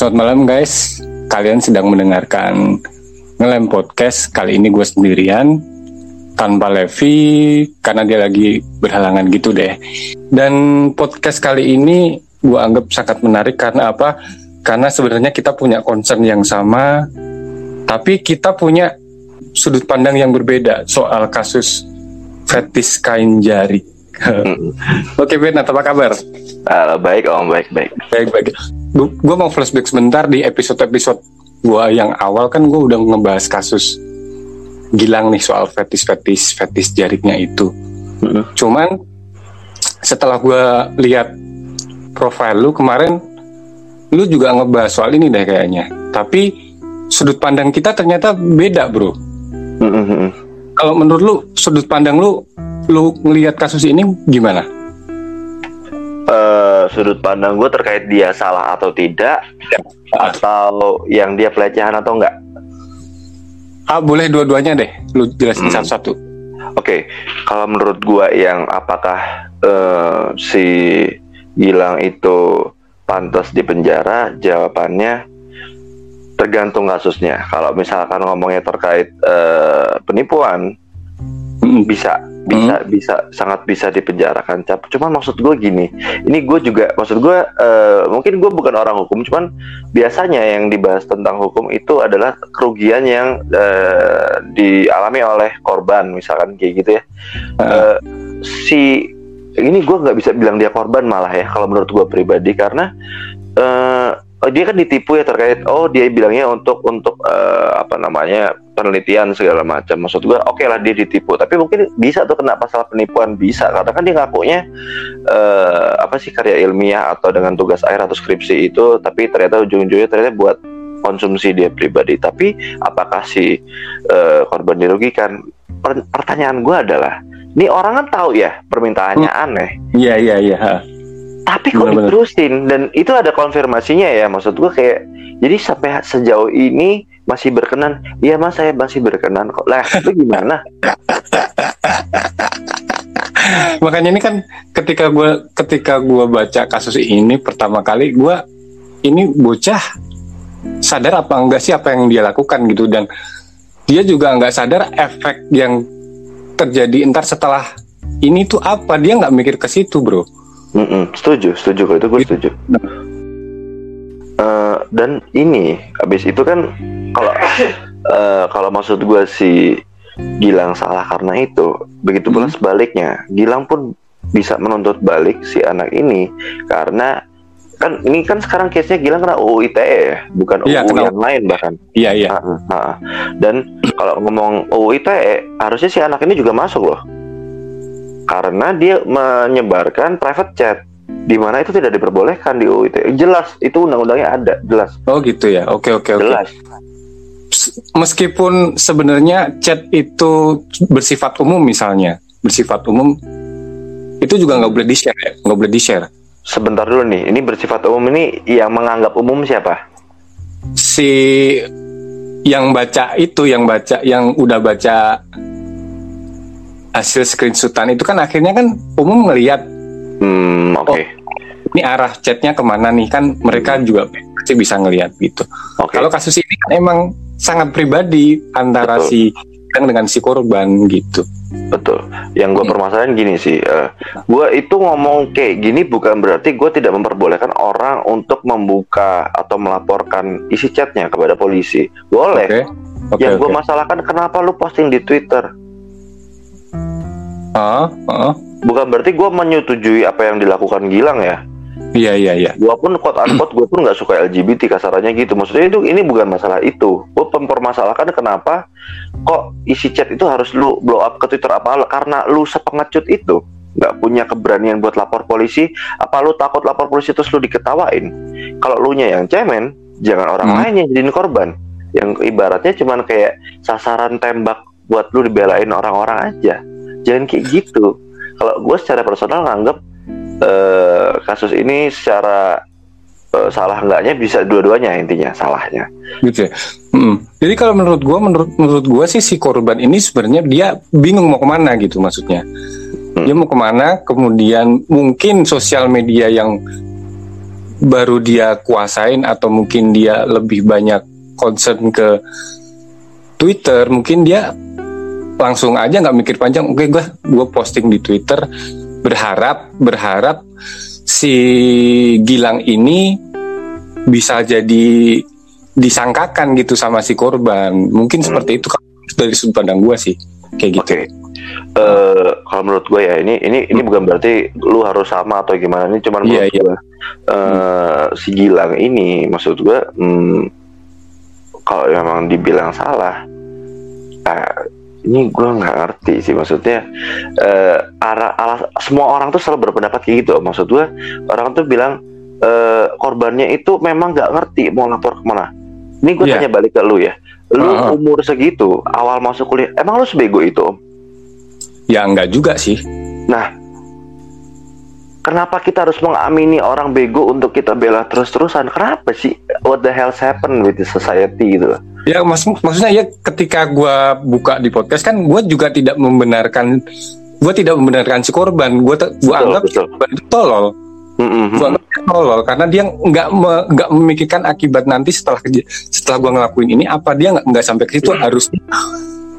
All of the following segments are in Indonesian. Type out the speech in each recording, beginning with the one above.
Selamat malam guys, kalian sedang mendengarkan Ngelem Podcast. Kali ini gue sendirian Tanpa Levi Karena dia lagi berhalangan gitu deh. Dan podcast kali ini Gue anggap sangat menarik Karena apa? Karena sebenarnya kita punya concern yang sama Tapi kita punya Sudut pandang yang berbeda Soal kasus Fetis kain jari. Oke Ben, apa kabar? Uh, baik om, baik baik. Gue mau flashback sebentar di episode-episode gue yang awal kan gue udah ngebahas kasus Gilang nih soal fetis-fetis fetis jaringnya itu. Mm-hmm. Cuman setelah gue lihat profile lu kemarin, lu juga ngebahas soal ini deh kayaknya. Tapi sudut pandang kita ternyata beda bro. Mm-hmm. Kalau menurut lu sudut pandang lu, lu ngelihat kasus ini gimana? uh, sudut pandang gue terkait dia salah atau tidak atau yang dia pelecehan atau enggak ah boleh dua-duanya deh lu jelasin hmm. satu-satu oke okay. kalau menurut gue yang apakah uh, si Gilang itu pantas di penjara jawabannya tergantung kasusnya kalau misalkan ngomongnya terkait uh, penipuan hmm. bisa bisa hmm. bisa sangat bisa dipenjarakan cap cuman maksud gue gini ini gue juga maksud gue uh, mungkin gue bukan orang hukum cuman biasanya yang dibahas tentang hukum itu adalah kerugian yang uh, dialami oleh korban misalkan kayak gitu ya uh. Uh, si ini gue nggak bisa bilang dia korban malah ya kalau menurut gue pribadi karena uh, oh, dia kan ditipu ya terkait oh dia bilangnya untuk untuk uh, apa namanya penelitian segala macam. Maksud gue oke okay lah dia ditipu. Tapi mungkin bisa tuh kena pasal penipuan bisa. Karena kan dia ngakunya uh, apa sih karya ilmiah atau dengan tugas akhir atau skripsi itu tapi ternyata ujung-ujungnya ternyata buat konsumsi dia pribadi. Tapi apakah si uh, korban dirugikan? Pertanyaan gue adalah ini orang kan tahu ya permintaannya hmm. aneh. Iya iya iya tapi kok Bener diterusin? Dan itu ada konfirmasinya ya maksud gue kayak jadi sampai sejauh ini masih berkenan. Iya mas saya masih berkenan kok. Lah itu gimana? Makanya ini kan ketika gue ketika gue baca kasus ini pertama kali gue ini bocah sadar apa enggak sih apa yang dia lakukan gitu? Dan dia juga nggak sadar efek yang terjadi entar setelah ini tuh apa? Dia nggak mikir ke situ bro Mm -mm, setuju, setuju kalau itu gue setuju. Uh, dan ini habis itu kan kalau uh, kalau maksud gue si Gilang salah karena itu, begitu pula hmm. sebaliknya, Gilang pun bisa menuntut balik si anak ini karena kan ini kan sekarang case-nya Gilang kena UU ITE ya, bukan ya, UU yang lain bahkan. Iya iya. Nah, nah. Dan kalau ngomong UU ITE, harusnya si anak ini juga masuk loh karena dia menyebarkan private chat di mana itu tidak diperbolehkan di UU ITE. Jelas itu undang-undangnya ada, jelas. Oh gitu ya. Oke oke oke. Jelas. Meskipun sebenarnya chat itu bersifat umum misalnya, bersifat umum itu juga nggak boleh di-share ya, nggak boleh di-share. Sebentar dulu nih, ini bersifat umum ini yang menganggap umum siapa? Si yang baca itu, yang baca, yang udah baca hasil screenshotan itu kan akhirnya kan umum ngelihat hmm, oke okay. oh, ini arah chatnya ke mana nih kan mereka juga pasti bisa ngelihat gitu okay. kalau kasus ini kan emang sangat pribadi antara Betul. si yang dengan si korban gitu Betul. Yang gue hmm. permasalahan gini sih, uh, eh, gue itu ngomong kayak gini bukan berarti gue tidak memperbolehkan orang untuk membuka atau melaporkan isi chatnya kepada polisi. Boleh. Okay. Okay, yang gue masalahkan kenapa lu posting di Twitter? Uh, uh. Bukan berarti gue menyetujui apa yang dilakukan Gilang ya. Iya iya iya. Gue pun quote unquote gue pun nggak suka LGBT kasarannya gitu. Maksudnya itu ini bukan masalah itu. Gue mempermasalahkan kenapa kok isi chat itu harus lu blow up ke Twitter apa karena lu sepengecut itu. nggak punya keberanian buat lapor polisi apa lu takut lapor polisi terus lu diketawain kalau lu nya yang cemen jangan orang Hmm. lain yang jadiin korban yang ibaratnya cuman kayak sasaran tembak buat lu dibelain orang-orang aja jangan kayak gitu kalau gue secara personal nganggep eh, kasus ini secara eh, salah enggaknya bisa dua-duanya intinya salahnya gitu ya. Mm. Jadi kalau menurut gua, menurut menurut gua sih si korban ini sebenarnya dia bingung mau ke mana gitu maksudnya. Dia mau ke mana, kemudian mungkin sosial media yang baru dia kuasain atau mungkin dia lebih banyak concern ke Twitter, mungkin dia langsung aja nggak mikir panjang. Oke, gua gua posting di Twitter, berharap berharap si Gilang ini bisa jadi disangkakan gitu sama si korban. Mungkin seperti itu dari sudut pandang gua sih kayak gitu. Oke. Eh kalau menurut gue ya ini ini ini bukan berarti lu harus sama atau gimana ini cuman Iya, menurut iya. gue eh, si Gilang ini maksud gue hmm, kalau memang dibilang salah eh, ini gue nggak ngerti sih maksudnya eh arah alas semua orang tuh selalu berpendapat kayak gitu maksud gue orang tuh bilang eh, korbannya itu memang nggak ngerti mau lapor ke mana ini gue Iya. tanya balik ke lu ya lu Heeh. umur segitu awal masuk kuliah emang lu sebego itu om Ya enggak juga sih. Nah, kenapa kita harus mengamini orang bego untuk kita bela terus-terusan? Kenapa sih? What the hell's happen with the society gitu loh? Ya mas maksudnya ya ketika gua buka di podcast kan gua juga tidak membenarkan gua tidak membenarkan si korban. Gua Betul, anggap betul. korban itu tolol. Dia tolol karena dia nggak me- nggak memikirkan akibat nanti setelah setelah gua ngelakuin ini apa dia nggak nggak sampai ke situ harus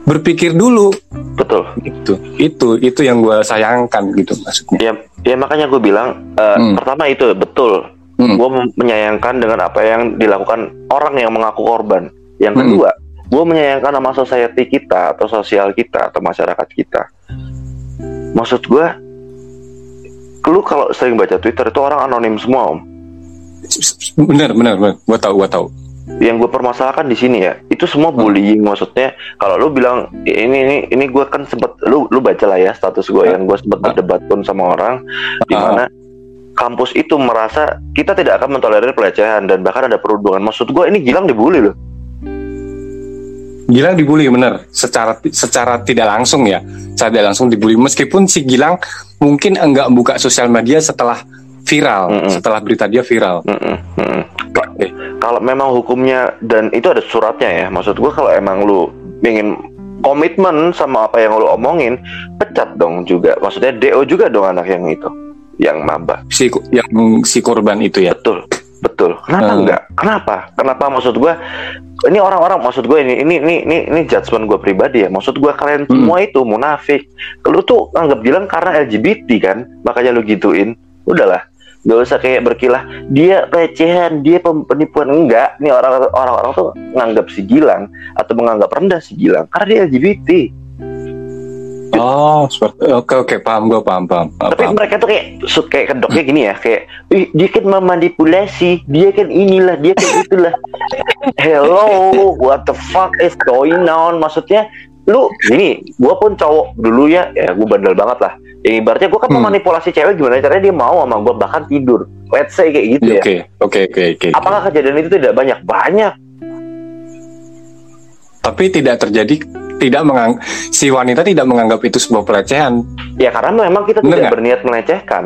berpikir dulu Betul. gitu. Itu itu yang gua sayangkan gitu maksudnya. Ya, ya makanya gue bilang eh, Hmm. pertama itu betul. Hmm. Gue menyayangkan dengan apa yang dilakukan orang yang mengaku korban. Yang Hmm. kedua, gue menyayangkan sama society kita atau sosial kita atau masyarakat kita. Maksud gue, lu kalau sering baca Twitter itu orang anonim semua om. Bener bener bener. Gua tahu gua tahu. Yang gue permasalahkan di sini ya itu semua bullying maksudnya kalau lu bilang ini ini ini gue kan sempet lu lu baca lah ya status gue yang gue sempet berdebat pun sama orang di mana kampus itu merasa kita tidak akan mentolerir pelecehan dan bahkan ada perundungan. Maksud gue ini Gilang dibully loh. Gilang dibully bener. Secara secara tidak langsung ya. Secara tidak langsung dibully. Meskipun si Gilang mungkin enggak buka sosial media setelah viral Mm-mm. setelah berita dia viral. Mm-mm, mm-mm. Oke. kalau memang hukumnya dan itu ada suratnya ya maksud gue kalau emang lu ingin komitmen sama apa yang lu omongin pecat dong juga maksudnya do juga dong anak yang itu yang mabah si yang si korban itu ya Betul, betul. Kenapa Hmm. enggak? Kenapa? Kenapa maksud gue? Ini orang-orang maksud gue ini ini ini ini, ini judgement gue pribadi ya. Maksud gue kalian Hmm. semua itu munafik. Lu tuh anggap bilang karena LGBT kan, makanya lu gituin. Udahlah, nggak usah kayak berkilah. Dia pelecehan, dia penipuan enggak. Ini orang orang-orang tuh nganggap si Gilang atau menganggap rendah si Gilang karena dia LGBT. oh seperti oke oke paham gue paham paham Tapi paham. mereka tuh kayak su- kayak kedoknya gini ya, kayak Ih, dia kan memanipulasi, dia kan inilah, dia kan itulah. Hello, what the fuck is going on? Maksudnya lu gini, gua pun cowok dulu ya, ya gua bandel banget lah. Ya, ibaratnya gua kan Hmm. memanipulasi cewek gimana caranya dia mau sama gua bahkan tidur. Let's say kayak gitu ya. oke oke oke oke Apakah kejadian itu tidak banyak? Banyak. tapi tidak terjadi tidak mengang si wanita tidak menganggap itu sebuah pelecehan Ya karena memang kita Bener tidak nggak? berniat melecehkan.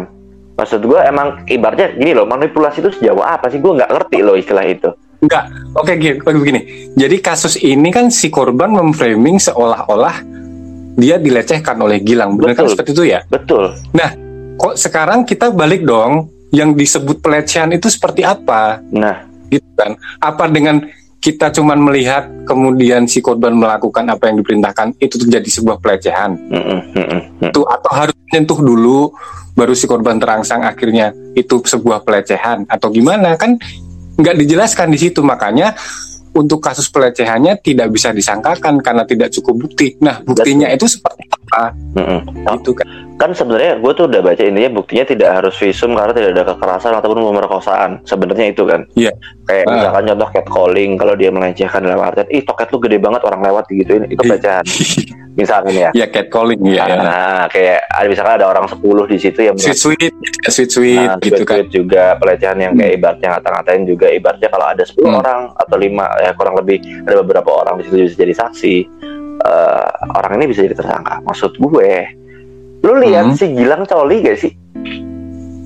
Maksud gua emang ibaratnya gini loh, manipulasi itu sejauh apa sih? Gua nggak ngerti loh istilah itu. Enggak, oke gini, begini. Jadi kasus ini kan si korban memframing seolah-olah dia dilecehkan oleh Gilang, benar kan seperti itu ya? Betul. Kok sekarang kita balik dong, yang disebut pelecehan itu seperti apa, Nah, gitu kan? Apa dengan kita cuman melihat kemudian si korban melakukan apa yang diperintahkan itu terjadi sebuah pelecehan, mm-mm, mm. itu atau harus menyentuh dulu baru si korban terangsang akhirnya itu sebuah pelecehan atau gimana kan nggak dijelaskan di situ makanya untuk kasus pelecehannya tidak bisa disangkakan karena tidak cukup bukti. Nah buktinya itu seperti apa? Mm-mm. Itu kan. Kan sebenarnya gue tuh udah baca intinya buktinya tidak harus visum karena tidak ada kekerasan ataupun pemerkosaan sebenarnya itu kan Iya. kayak Ah. misalkan contoh catcalling kalau dia melecehkan dalam artian ih toket lu gede banget orang lewat gituin itu pelecehan misalkan ya ya catcalling ya, ya. nah kayak ada misalkan ada orang 10 di situ yang sweet sweet sweet sweet Nah, gitu kan tweet-tweet juga pelecehan yang kayak ibaratnya ngata-ngatain juga ibaratnya kalau ada 10 Hmm. orang atau lima ya kurang lebih ada beberapa orang di situ bisa jadi saksi eh, orang ini bisa jadi tersangka maksud gue lu lihat Hmm. si Gilang coli gak sih?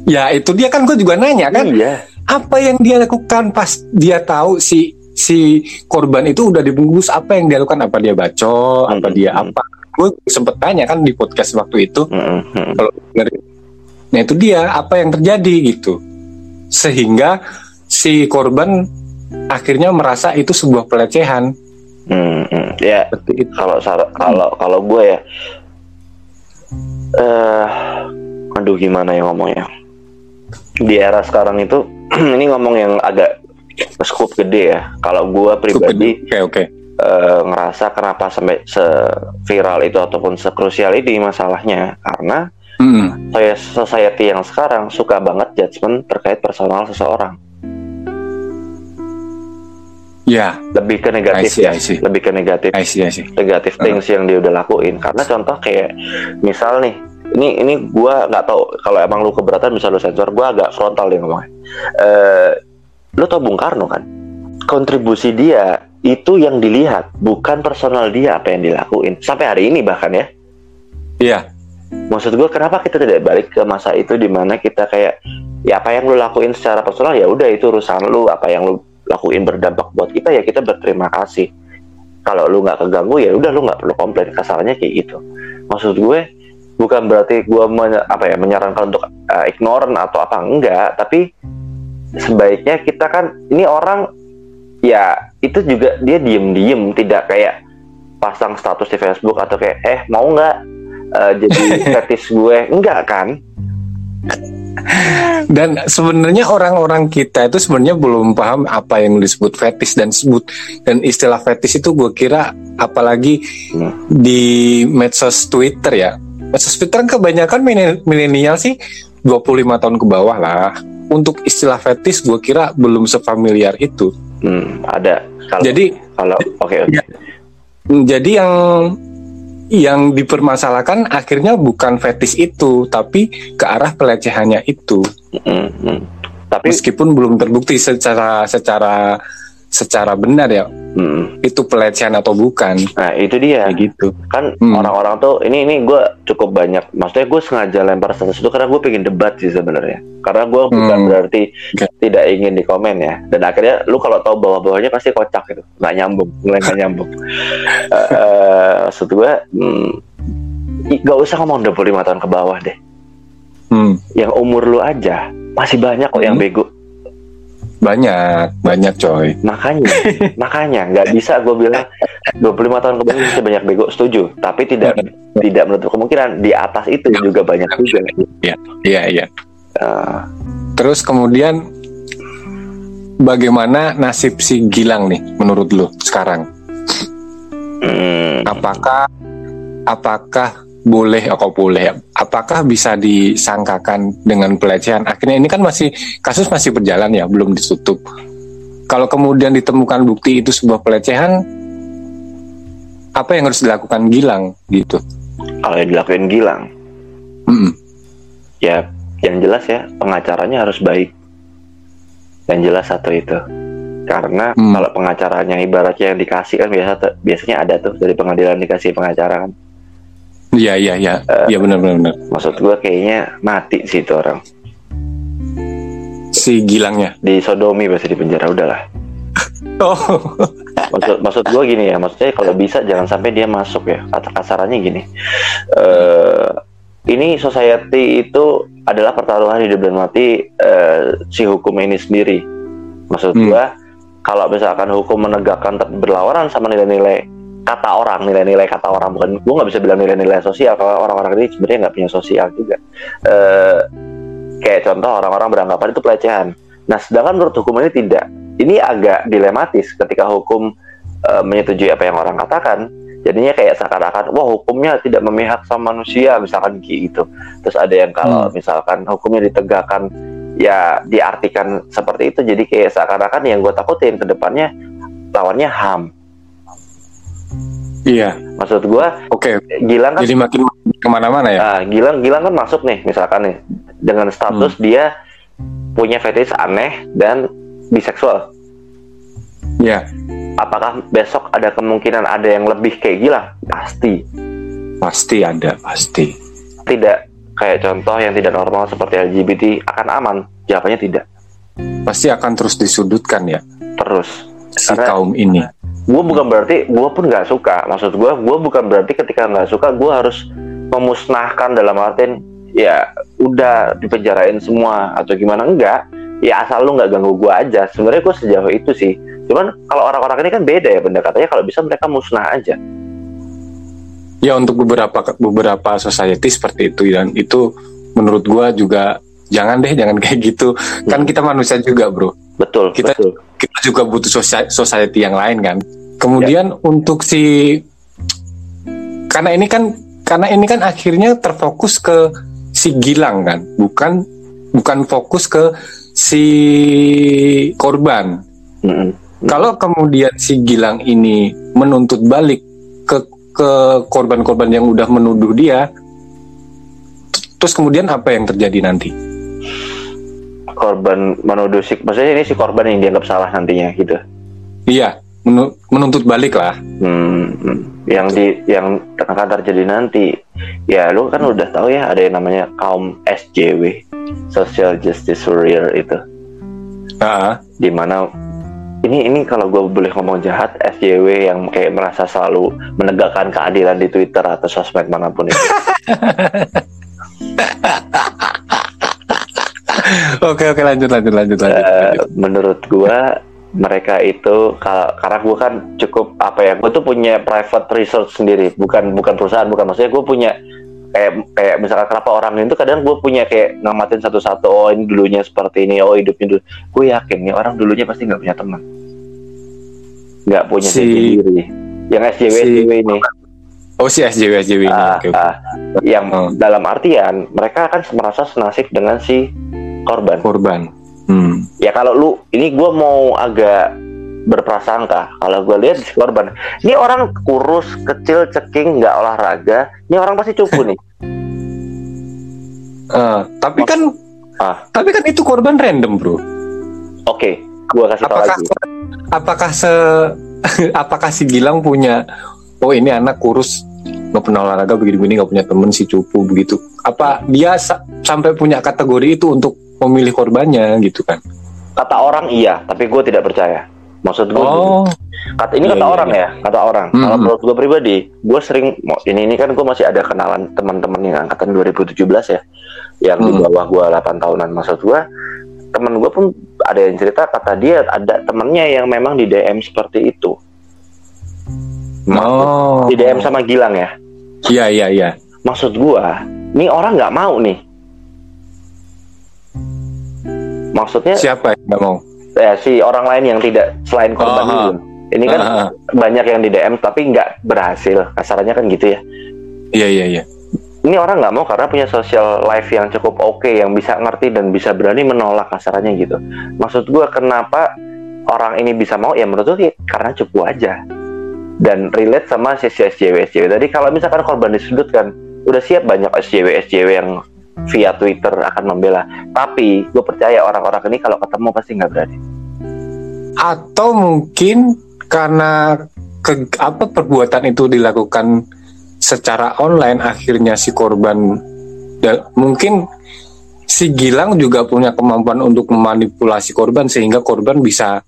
Ya itu dia kan gue juga nanya kan. Iya. Apa yang dia lakukan pas dia tahu si si korban itu udah dibungkus? Apa yang dia lakukan? Apa dia baco apa Hmm. dia apa? Gue sempet tanya kan di podcast waktu itu. Mm-mm, mm-mm. kalau dengerin. nah itu dia. Apa yang terjadi gitu. Sehingga si korban akhirnya merasa itu sebuah pelecehan. Mm-mm. ya seperti itu. kalau kalau kalau gue ya eh aduh gimana ya ngomongnya? Di era sekarang itu ini ngomong yang agak scoop gede ya. Kalau gue pribadi oke oke. eh, ngerasa kenapa sampai se-viral itu ataupun sekrusial ini masalahnya. Karena Mm-mm. saya society yang sekarang suka banget judgement terkait personal seseorang ya. Lebih ke negatif I see, ya. I see. lebih ke negatif. I see, I see. negatif things yang dia udah lakuin. Karena contoh kayak misal nih ini ini gua nggak tahu kalau emang lu keberatan bisa lu sensor gua agak frontal nih ngomongnya. Eh lu tau Bung Karno kan? Kontribusi dia itu yang dilihat bukan personal dia apa yang dilakuin. Sampai hari ini bahkan ya. Iya. Maksud gue kenapa kita tidak balik ke masa itu di mana kita kayak ya apa yang lu lakuin secara personal ya udah itu urusan lu apa yang lu lakuin berdampak buat kita ya kita berterima kasih. Kalau lu nggak keganggu ya udah lu nggak perlu komplain. Kasarnya kayak gitu. Maksud gue bukan berarti gue menye- apa ya menyarankan untuk uh, ignorant atau apa enggak. Tapi sebaiknya kita kan ini orang ya itu juga dia diem-diem tidak kayak pasang status di Facebook atau kayak eh mau nggak uh, jadi fetish gue? Enggak kan Dan sebenarnya orang-orang kita itu sebenarnya belum paham apa yang disebut fetis dan sebut dan istilah fetis itu gue kira apalagi Hmm. di medsos Twitter ya. Medsos Twitter kan kebanyakan milenial sih 25 tahun ke bawah lah. Untuk istilah fetis gue kira belum sefamiliar itu. hmm, ada kalau Jadi kalau oke oke Ya. jadi yang yang dipermasalahkan akhirnya bukan fetis itu tapi ke arah pelecehannya itu. Hmm, hmm. tapi meskipun belum terbukti secara secara secara benar ya hmm, itu pelecehan atau bukan? Nah itu dia. Kayak gitu. Kan Hmm. orang-orang tuh ini ini gue cukup banyak. Maksudnya gue sengaja lempar status itu karena gue pengen debat sih sebenarnya. Karena gue bukan Hmm. berarti Oke. tidak ingin di komen ya. Dan akhirnya lu kalau tahu bawah-bawahnya pasti kocak gitu. Nggak nyambung. Mulai nggak nyambung. Eh, eh, maksud gue hmm, gak usah ngomong 25 tahun ke bawah deh. Hmm, yang umur lu aja masih banyak kok yang Hmm. bego banyak banyak coy. Makanya makanya nggak bisa gue bilang 25 tahun ke bawah masih banyak bego setuju. Tapi tidak tidak menutup kemungkinan di atas itu juga banyak juga. Iya iya Eh, terus kemudian bagaimana nasib si Gilang nih menurut lu sekarang? Hmm, apakah apakah boleh kok boleh. Apakah bisa disangkakan dengan pelecehan? Akhirnya ini kan masih kasus masih berjalan ya belum ditutup. Kalau kemudian ditemukan bukti itu sebuah pelecehan apa yang harus dilakukan Gilang gitu? Kalau yang dilakuin Gilang? Mm-mm. ya yang jelas ya pengacaranya harus baik. Yang jelas satu itu. Karena Hmm. kalau pengacaranya ibaratnya yang dikasih kan biasa biasanya ada tuh dari pengadilan dikasih pengacara kan iya iya iya. Iya benar benar benar. maksud gue kayaknya mati sih itu orang. Si Gilangnya. Di sodomi pasti di penjara udahlah. Oh. Maksud maksud gue gini ya maksudnya kalau bisa jangan sampai dia masuk ya. Kata kasarannya gini. Eh ini society itu adalah pertaruhan hidup dan mati eh, si hukum ini sendiri. Maksud Hmm. gue kalau misalkan hukum menegakkan berlawanan sama nilai-nilai kata orang nilai-nilai kata orang. Bukan gue nggak bisa bilang nilai-nilai sosial kalau orang-orang ini sebenarnya nggak punya sosial juga. Eh kayak contoh orang-orang beranggapan itu pelecehan. Nah sedangkan menurut hukum ini tidak. Ini agak dilematis ketika hukum eh, menyetujui apa yang orang katakan. Jadinya kayak seakan-akan wah hukumnya tidak memihak sama manusia misalkan gitu. Terus ada yang kalau Hmm. misalkan hukumnya ditegakkan ya diartikan seperti itu jadi kayak seakan-akan yang gue takutin ke depannya lawannya ham Iya. maksud gue Oke. Gilang kan Jadi makin ke mana-mana ya. ah, Gilang Gilang kan masuk nih misalkan nih dengan status dia punya fetish aneh dan biseksual Iya. apakah besok ada kemungkinan ada yang lebih kayak Gilang pasti Pasti ada, pasti. tidak kayak contoh yang tidak normal seperti LGBT akan aman jawabannya tidak Pasti akan terus disudutkan ya terus si Karena- kaum ini. Gue bukan berarti gue pun nggak suka. Maksud gue gue bukan berarti ketika nggak suka gue harus memusnahkan dalam artian ya udah dipenjarain semua atau gimana. Enggak. Ya asal lu nggak ganggu gue aja. Sebenarnya gue sejauh itu sih. Cuman kalau orang-orang ini kan beda ya pendekatannya kalau bisa mereka musnah aja. Ya untuk beberapa beberapa society seperti itu dan itu menurut gua juga jangan deh jangan kayak gitu. Kan kita manusia juga, Bro. betul Kita- betul Kita juga butuh soci- society yang lain kan. Kemudian untuk si karena ini kan karena ini kan akhirnya terfokus ke si Gilang kan, bukan bukan fokus ke si korban. Mm-mm. Kalau kemudian si Gilang ini menuntut balik ke ke korban-korban yang udah menuduh dia, terus kemudian apa yang terjadi nanti? Korban menuduh si maksudnya ini si korban yang dianggap salah nantinya gitu? Iya, menu- menuntut balik lah. Hmm, hmm. yang di yang akan terjadi nanti. Ya lu kan udah tahu ya ada yang namanya kaum SJW Social Justice Warrior itu. Nah, di mana ini ini kalau gue boleh ngomong jahat SJW yang kayak merasa selalu menegakkan keadilan di Twitter atau sosmed mana pun itu oke oke lanjut lanjut lanjut lanjut. Lanjut. menurut gue mereka itu kalau karena gue kan cukup apa ya gue tuh punya private research sendiri bukan bukan perusahaan bukan maksudnya gue punya kayak kayak misalkan kenapa orang itu kadang gue punya kayak ngamatin satu-satu oh ini dulunya seperti ini oh hidupnya dulu gue yakin nih orang dulunya pasti nggak punya teman nggak punya Si- diri sendiri yang SJW si- SJW ini Oh si SJW SJW ini. Ah, oke. ah, yang Oh. dalam artian mereka akan merasa senasib dengan si korban Korban. Hmm. ya kalau lu ini gue mau agak berprasangka kalau gue lihat korban ini orang kurus kecil ceking nggak olahraga ini orang pasti cupu nih Eh, tapi kan Ah. tapi kan itu korban random, Bro. oke gue kasih tau Apakah lagi apakah se apakah si Gilang punya oh ini anak kurus nggak pernah olahraga begini-begini nggak punya temen si cupu begitu apa dia sa- sampai punya kategori itu untuk memilih korbannya gitu kan. Kata orang iya tapi gue tidak percaya. Maksud gue oh. Kata ini Iya, kata iya, orang iya. ya kata orang. Hmm, kalau menurut gue pribadi gue sering ini ini kan gue masih ada kenalan teman-teman yang angkatan 2017 ya yang di Hmm. bawah gue 8 tahunan. Maksud gue temen gue pun ada yang cerita kata dia ada temennya yang memang di DM seperti itu. Oh di DM sama Gilang ya? Iya iya iya. Maksud gua ini orang nggak mau nih maksudnya siapa yang nggak mau? Ya, si orang lain yang tidak selain korban Oh, ini ini kan Ah, ah. banyak yang di DM tapi nggak berhasil. Kasarannya kan gitu ya. Iya iya iya. Ini orang nggak mau karena punya social life yang cukup oke yang bisa ngerti dan bisa berani menolak kasarannya gitu. Maksud gua kenapa orang ini bisa mau? Ya menurut gue karena cukup aja. Dan relate sama si si SJW SJW tadi. Kalau misalkan korban disudutkan udah siap banyak SJW SJW yang via Twitter akan membela. Tapi gue percaya orang-orang ini kalau ketemu pasti nggak berani. Atau mungkin karena ke, apa perbuatan itu dilakukan secara online akhirnya si korban dan mungkin si Gilang juga punya kemampuan untuk memanipulasi korban sehingga korban bisa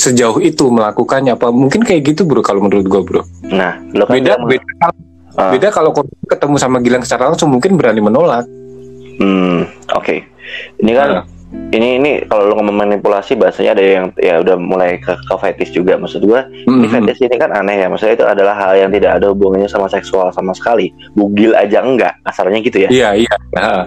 sejauh itu melakukannya. Apa mungkin kayak gitu bro kalau menurut gue bro? Nah lo kan beda beda Ah. beda kalau ketemu sama Gilang secara langsung mungkin berani menolak Hmm, oke. Ini kan Nah. ini ini kalau lu ngomong manipulasi bahasanya ada yang ya udah mulai ke, ke fetish juga maksud gua. Mhm. Ini fetish ini kan aneh ya. Maksudnya itu adalah hal yang tidak ada hubungannya sama seksual sama sekali. Bugil aja enggak, kasarnya gitu ya. iya iya Nah,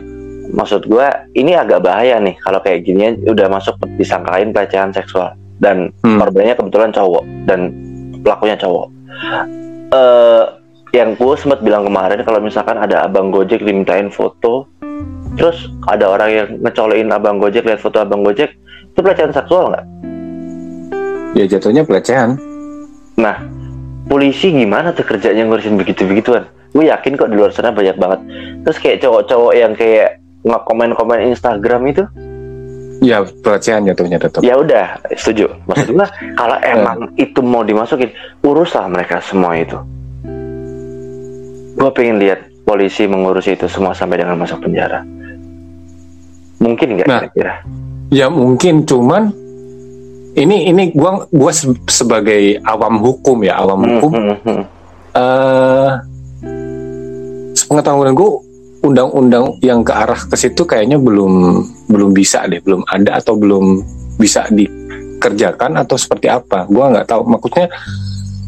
Maksud gua ini agak bahaya nih kalau kayak gini udah masuk disangkain pelecehan seksual dan Hmm. korbannya kebetulan cowok dan pelakunya cowok. eh yang gue sempat bilang kemarin kalau misalkan ada abang Gojek dimintain foto, terus ada orang yang ngecolokin abang Gojek lihat foto abang Gojek, itu pelecehan seksual nggak? Ya jatuhnya pelecehan. Nah, polisi gimana tuh kerjanya ngurusin begitu-begituan? Gue yakin kok di luar sana banyak banget. Terus kayak cowok-cowok yang kayak nge-komen-komen Instagram itu, Ya pelecehan jatuhnya tetap. ya udah setuju. Maksud gue kalau emang itu mau dimasukin, uruslah mereka semua itu. Gue pengen lihat polisi mengurus itu semua sampai dengan masuk penjara. Mungkin nggak Nah. kira-kira? Ya mungkin cuman ini ini gua gua se- sebagai awam hukum ya awam Hmm, hukum hmm, hmm. eh sepengetahuan gue undang-undang yang ke arah ke situ kayaknya belum belum bisa deh belum ada atau belum bisa dikerjakan atau seperti apa gua nggak tahu maksudnya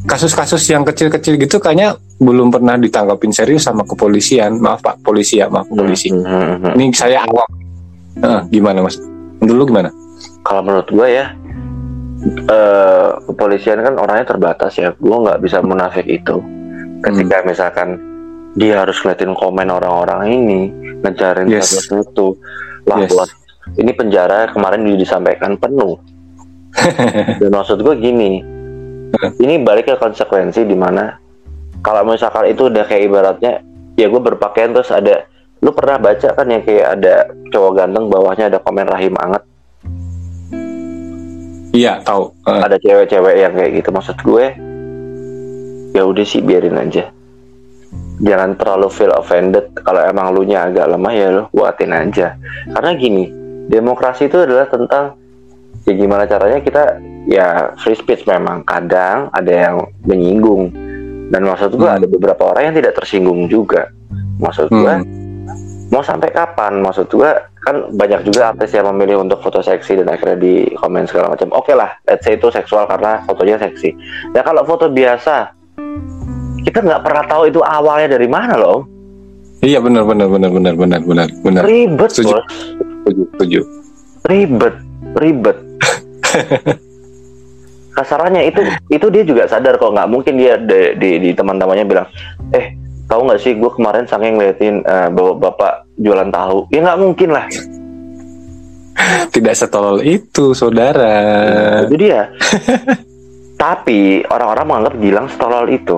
kasus-kasus yang kecil-kecil gitu kayaknya belum pernah ditangkapin serius sama kepolisian maaf pak polisi ya maaf polisi Hmm, hmm, hmm. ini saya awam Eh, gimana mas dulu gimana Kalau menurut gue ya, eh kepolisian kan orangnya terbatas ya. Gue nggak bisa munafik itu. Ketika misalkan dia harus ngeliatin komen orang-orang ini, ngejarin Yes. satu itu, lah Yes. buat ini penjara kemarin disampaikan penuh. Dan maksud gue gini, ini balik ke konsekuensi di mana kalau misalkan itu udah kayak ibaratnya, ya gue berpakaian terus ada, lu pernah baca kan yang kayak ada cowok ganteng bawahnya ada komen rahim anget? Iya tahu. Eh, ada cewek-cewek yang kayak gitu. Maksud gue ya udah sih biarin aja. Jangan terlalu feel offended. Kalau emang lu nya agak lemah ya lu buatin aja. Karena gini demokrasi itu adalah tentang ya gimana caranya kita ya free speech memang kadang ada yang menyinggung. Dan maksud gue Hmm. ada beberapa orang yang tidak tersinggung juga. Maksud gue hmm, mau sampai kapan? Maksud gua kan banyak juga artis yang memilih untuk foto seksi dan akhirnya di komen segala macam. Oke lah let's say itu seksual karena fotonya seksi. Ya kalau foto biasa kita nggak pernah tahu itu awalnya dari mana loh. Iya benar benar benar benar benar benar benar. Ribet Setuju. bos. Setuju setuju. Ribet ribet. Kasarannya itu itu dia juga sadar kok nggak mungkin dia di, di, di teman-temannya bilang eh tahu nggak sih gue kemarin saking ngeliatin eh, bawa bapak jualan tahu. Ya nggak mungkin lah. Tidak setolol itu saudara. Itu dia. Tapi orang-orang menganggap Gilang setolol itu.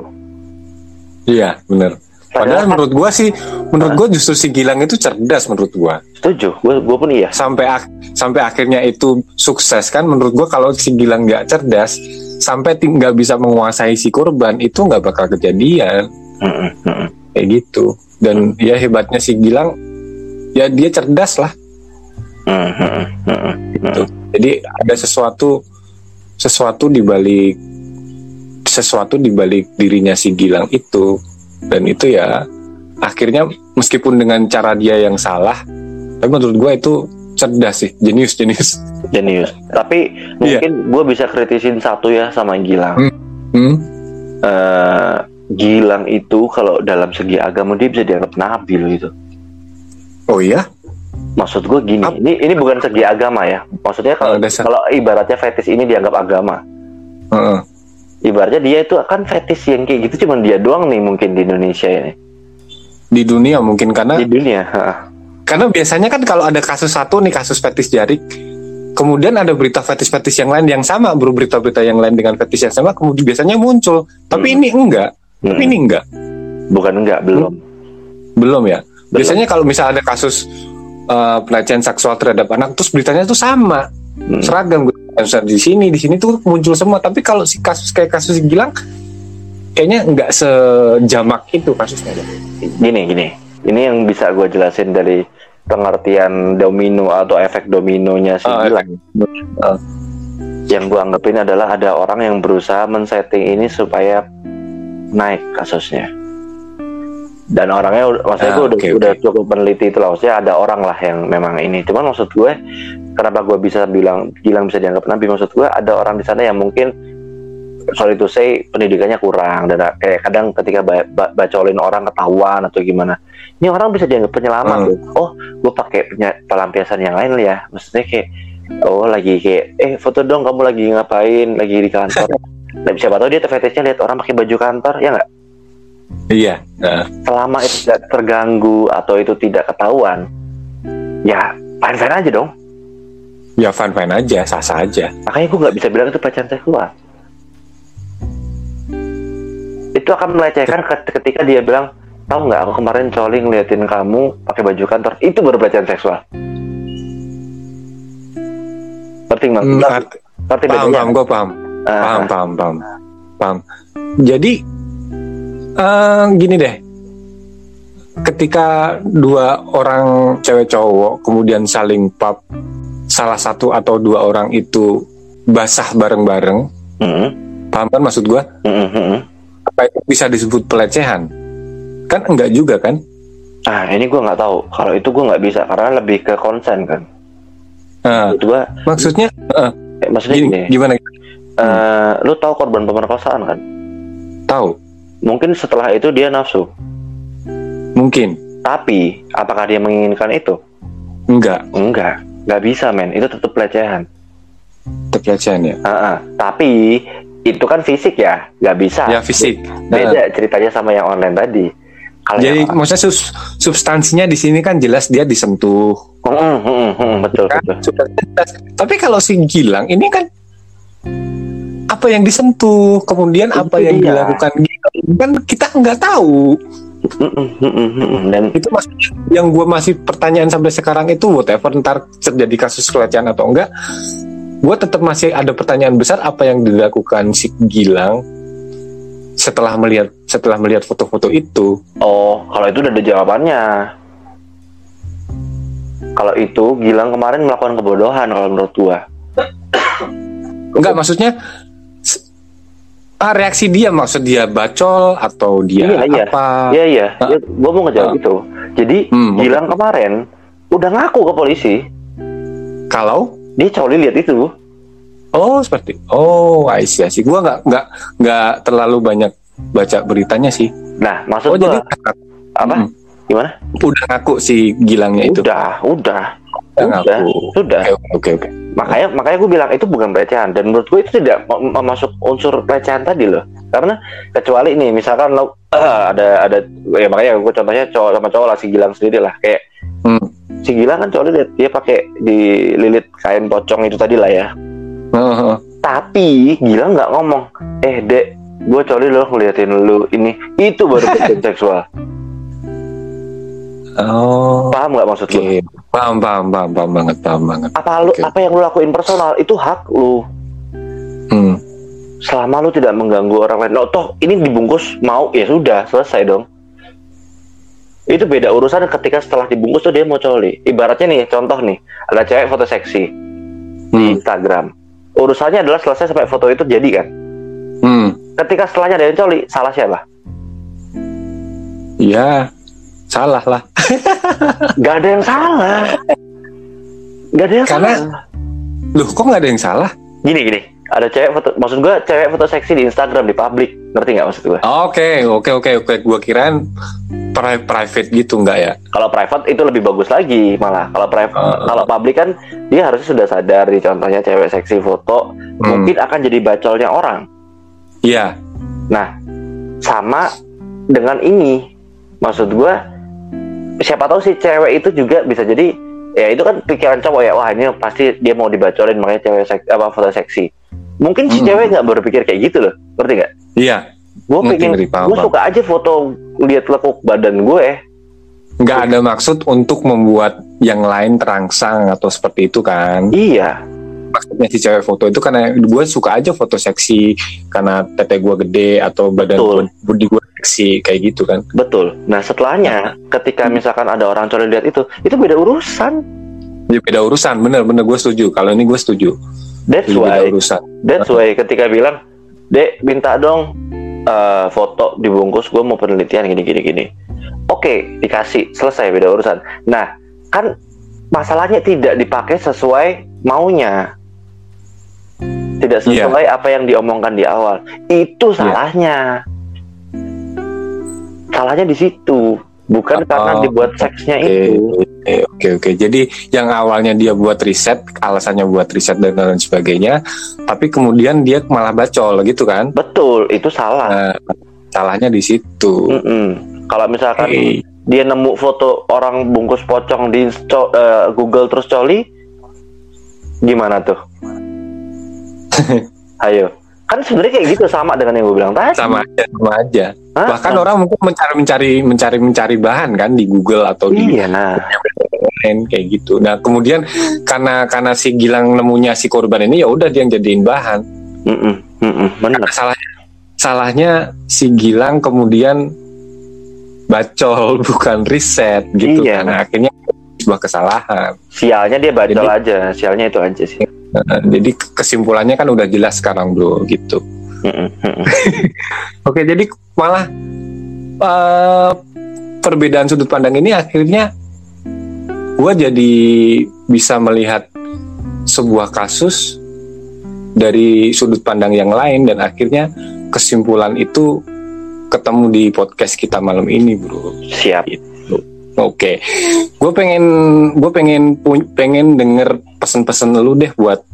Iya, bener. Padahal Padahal- menurut gua sih, menurut gua justru si Gilang itu cerdas menurut gua. setuju gue gue pun iya Sampai ak- sampai akhirnya itu sukses kan menurut gua kalau si Gilang nggak cerdas sampai nggak bisa menguasai si korban itu nggak bakal kejadian kayak gitu. Dan ya hebatnya si Gilang ya dia cerdas lah Mm, gitu. Jadi ada sesuatu sesuatu di balik sesuatu di balik dirinya si Gilang itu dan itu ya akhirnya meskipun dengan cara dia yang salah tapi menurut gue itu cerdas sih jenius jenius. Jenius tapi mungkin gue bisa kritisin satu ya sama Gilang. Hmm? Eh, Gilang itu kalau dalam segi agama dia bisa dianggap nabil gitu. Oh iya? Maksud gue gini Ap- ini ini bukan segi agama ya. Maksudnya kalau Oh, kalau ibaratnya fetis ini dianggap agama. Heeh. Ibaratnya dia itu akan fetis yang kayak gitu cuman dia doang nih mungkin di Indonesia ini di dunia mungkin karena di dunia ha. karena biasanya kan kalau ada kasus satu nih kasus fetis jarik kemudian ada berita fetis-fetis yang lain yang sama bro berita-berita yang lain dengan fetis yang sama kemudian biasanya muncul tapi Hmm. ini enggak tapi Mm-mm. ini enggak bukan enggak belum Belum ya. Biasanya kalau misalnya ada kasus uh, pelecehan seksual terhadap anak, terus beritanya tuh sama, Hmm. seragam. Misalnya di sini, di sini tuh muncul semua. Tapi kalau si kasus kayak kasus Gilang, kayaknya nggak sejamak itu kasusnya. gini gini ini yang bisa gue jelasin dari pengertian domino atau efek dominonya si Oh, Gilang Oh. yang gue anggapin adalah ada orang yang berusaha men-setting ini supaya naik kasusnya dan orangnya maksudnya Ah, gue udah, oke, udah cukup meneliti itu lah maksudnya ada orang lah yang memang ini cuman maksud gue kenapa gue bisa bilang Gilang bisa dianggap nabi? Maksud gue ada orang di sana yang mungkin sorry to say pendidikannya kurang. Dan kayak kadang ketika ba- ba- bacolin orang ketahuan atau gimana ini orang bisa dianggap penyelamat. Hmm. oh gue pakai pelampiasan yang lain ya. Maksudnya kayak oh lagi kayak eh foto dong kamu lagi ngapain? Lagi di kantor. Nah, siapa tahu dia fetishnya lihat orang pakai baju kantor ya nggak? Iya. Nah, Selama itu tidak terganggu atau itu tidak ketahuan, ya fine fine aja dong. Ya fine fine aja, sah sah aja. Makanya gue nggak bisa bilang itu pelecehan seksual. Itu akan melecehkan ket- ketika dia bilang, tahu nggak aku kemarin coli ngeliatin kamu pakai baju kantor, itu baru pelecehan seksual. Ngerti nggak? Ngerti- art- Ngerti paham, bedanya? paham, gue paham. Ah, Paham, paham, paham, paham. Jadi eh, gini deh, ketika dua orang cewek cowok kemudian saling pap, salah satu atau dua orang itu basah bareng-bareng, mm, paham kan maksud gue? mm, mm, mm. Apa itu bisa disebut pelecehan? Kan enggak juga kan? Ah, ini gue nggak tahu. Kalau itu gue nggak bisa karena lebih ke konsen kan. Nah, Itu gue, maksudnya, eh, eh, maksudnya gini, gini. gimana? eh, lu tahu korban pemerkosaan kan? Tahu? Mungkin setelah itu dia nafsu. Mungkin, Tapi apakah dia menginginkan itu? enggak, Enggak, nggak bisa men. Itu tetap pelecehan. itu pelecehan ya. Ah, ah. Tapi itu kan fisik ya, nggak bisa. Ya fisik. Beda ceritanya sama yang online tadi. Kalau Jadi yang, maksudnya sus- substansinya di sini kan jelas dia disentuh. Hmm, hmm, hmm, betul Kan? betul. Tapi kalau si Gilang ini kan apa yang disentuh, kemudian Itu apa yang dia. dilakukan Gilang kan kita nggak tahu. Dan Itu maksudnya yang gue masih pertanyaan sampai sekarang itu whatever ntar terjadi kasus pelecehan atau enggak, gue tetap masih ada pertanyaan besar apa yang dilakukan si Gilang setelah melihat setelah melihat foto-foto itu. oh, kalau itu udah ada jawabannya. Kalau itu Gilang kemarin melakukan kebodohan kalau menurut gua. Enggak maksudnya ah, reaksi dia maksud dia bacol atau dia Iya, iya. apa? Iya iya, Ah. Ya, gua mau ngejawab Ah. itu. Jadi Hmm, Gilang kemarin udah ngaku ke polisi, Kalau dia coli lihat itu. oh seperti oh I see, I see. Gua nggak nggak nggak terlalu banyak baca beritanya sih. Nah, maksud Oh jadi gua apa? Hmm. Gimana? udah ngaku si Gilangnya itu. Udah, udah, Udah udah, sudah. Oke oke oke. Makanya makanya gue bilang itu bukan pelecehan dan menurut gue itu tidak ma- ma- masuk unsur pelecehan tadi loh. Karena kecuali nih misalkan lo eh, ada ada ya makanya gue contohnya cowok sama cowok lah si Gilang sendiri lah kayak Hmm. si Gilang kan cowok lihat dia pakai dililit kain pocong itu tadi lah ya. Heeh. Tapi Gilang nggak ngomong, eh dek, gue coli lo ngeliatin lu ini itu baru pelecehan seksual. Oh. Paham nggak maksud Oke. lu? Paham paham paham paham banget paham banget. Apa lu Oke. apa yang lu lakuin personal itu hak lu. Hmm. selama lu tidak mengganggu orang lain. Loh, toh ini dibungkus mau ya sudah selesai dong. Itu beda urusan ketika setelah dibungkus tuh dia mau coli. Ibaratnya nih contoh nih ada cewek foto seksi di Hmm. Instagram. Urusannya adalah selesai sampai foto itu jadi kan. Hmm. Ketika setelahnya ada yang coli, salah siapa? Ya salah lah. Gak ada yang salah. Gak ada yang Karena- salah. Loh kok nggak ada yang salah? Gini gini, ada cewek foto, maksud gua cewek foto seksi di Instagram di publik, ngerti nggak maksud gua? Oke oke oke oke. Gua kirain pri- private gitu nggak ya? Kalau private itu lebih bagus lagi malah. Kalau private, Uh. kalau publik kan dia harusnya sudah sadar di contohnya cewek seksi foto Hmm. mungkin akan jadi bacolnya orang. Iya. Nah, sama dengan ini, maksud gua siapa tahu si cewek itu juga bisa jadi ya itu kan pikiran cowok ya wah ini pasti dia mau dibacolin makanya cewek seks, apa foto seksi. Mungkin si Hmm. cewek nggak berpikir kayak gitu loh, ngerti nggak? Iya. Gue pengen, gue suka aja foto lihat lekuk badan gue. nggak ada maksud untuk membuat yang lain terangsang atau seperti itu kan Iya, maksudnya si cewek foto itu karena gue suka aja foto seksi karena tete gue gede atau badan gua- body gue seksi kayak gitu kan betul. Nah setelahnya, ketika misalkan ada orang coli lihat itu, itu beda urusan. jadi beda urusan bener bener gue setuju kalau ini gue setuju That's beda why, urusan that's why ketika bilang, dek minta dong eh, foto dibungkus, gue mau penelitian gini gini gini. Oke, dikasih, selesai beda urusan. Nah, kan masalahnya tidak dipakai sesuai maunya. Tidak Iya. sesuai apa yang diomongkan di awal. Itu salahnya. Salahnya di situ, bukan Oh, karena dibuat seksnya Oke, itu. oke, oke, oke. Jadi yang awalnya dia buat riset, alasannya buat riset dan lain sebagainya, tapi kemudian dia malah bacol gitu kan? Betul, itu salah. Nah, salahnya di situ. Mm-mm. Kalau misalkan Hey. dia nemu foto orang bungkus pocong di eh, Google terus coli, gimana tuh? Ayo, kan sebenarnya kayak gitu sama dengan yang gue bilang tadi. Sama aja, sama aja. Hah? Bahkan orang mungkin mencari mencari mencari mencari bahan kan di Google atau di Iya, nah, kayak gitu. Nah kemudian karena karena si Gilang nemunya si korban ini ya udah dia yang jadiin bahan. Bener. Nah, salahnya salahnya si Gilang kemudian bacol bukan riset gitu Iya. kan. Nah, akhirnya sebuah kesalahan. Sialnya dia bacol Jadi- aja, sialnya itu aja sih. Nah, jadi kesimpulannya kan udah jelas sekarang bro gitu. Oke jadi malah eh, perbedaan sudut pandang ini akhirnya gue jadi bisa melihat sebuah kasus dari sudut pandang yang lain dan akhirnya kesimpulan itu ketemu di podcast kita malam ini bro. Siap. Oke, gue pengen gue pengen pengen denger pesan-pesan lu deh buat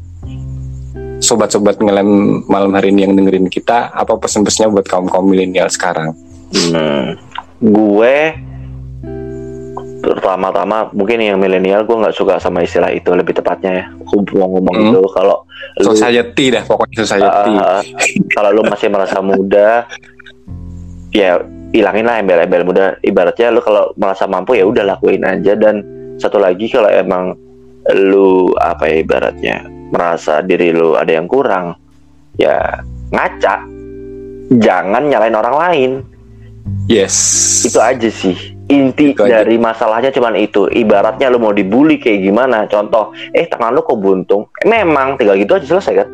sobat-sobat ngelem malam hari ini yang dengerin kita. Apa pesan-pesannya buat kaum kaum milenial sekarang? Hmm, gue pertama-tama mungkin yang milenial gue nggak suka sama istilah itu lebih tepatnya ya. Gue mau ngomong Hmm. itu kalau lu Society dah pokoknya society. Uh, kalau lu masih merasa muda ya hilangin lah embel-embel muda. Ibaratnya lu kalau merasa mampu ya udah lakuin aja. Dan satu lagi kalau emang lu apa ya ibaratnya merasa diri lu ada yang kurang ya ngaca. Jangan nyalain orang lain. Yes. itu aja sih. Inti Itu aja. dari masalahnya cuman itu. Ibaratnya lu mau dibully kayak gimana? Contoh eh tangan lu kok buntung? Eh, memang tinggal gitu aja selesai kan?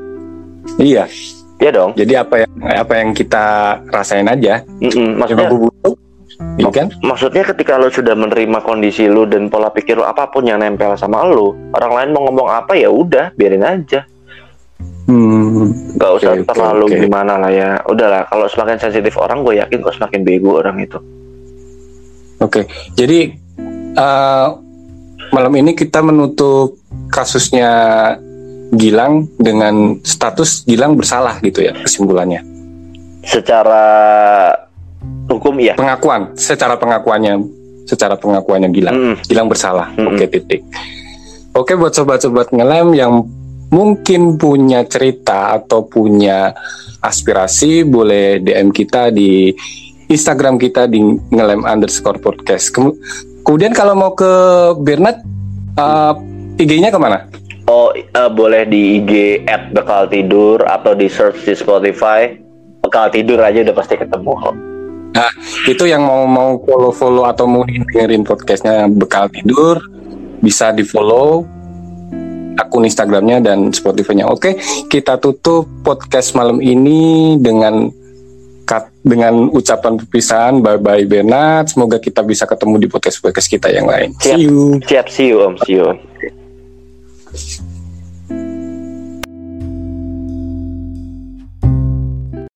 Iya. Iya dong Jadi apa yang apa yang kita rasain aja. Mm-mm. maksudnya Emang gue butuh. Iya kan? Maksudnya ketika lo sudah menerima kondisi lo dan pola pikir lo apa pun yang nempel sama lo, orang lain mau ngomong apa ya udah biarin aja. Hmm. Gak usah oke, terlalu oke. gimana lah ya. Udahlah, kalau semakin sensitif orang, gue yakin kok semakin bego orang itu. Oke. Jadi eh, malam ini kita menutup kasusnya Gilang dengan status Gilang bersalah gitu ya kesimpulannya. Secara hukum iya. Pengakuan secara pengakuannya secara pengakuannya Gilang. Mm, Gilang bersalah. Mm-mm. Oke titik. Oke buat sobat-sobat ngelem yang mungkin punya cerita atau punya aspirasi boleh DM kita di Instagram kita di ngelem underscore podcast. Kemu- Kemudian kalau mau ke Bernard, uh, IG-nya ke mana? Oh, eh, boleh di IG at bekal tidur atau di search di Spotify. Bekal tidur aja udah pasti ketemu kok. Nah, itu yang mau mau follow-follow atau mau dengerin podcastnya bekal tidur bisa di follow akun Instagramnya dan Spotify-nya. Oke, kita tutup podcast malam ini dengan kat- dengan ucapan perpisahan. Bye bye Bernard. Semoga kita bisa ketemu di podcast podcast kita yang lain. Siap. See you. Siap, see you om, see you Thank you.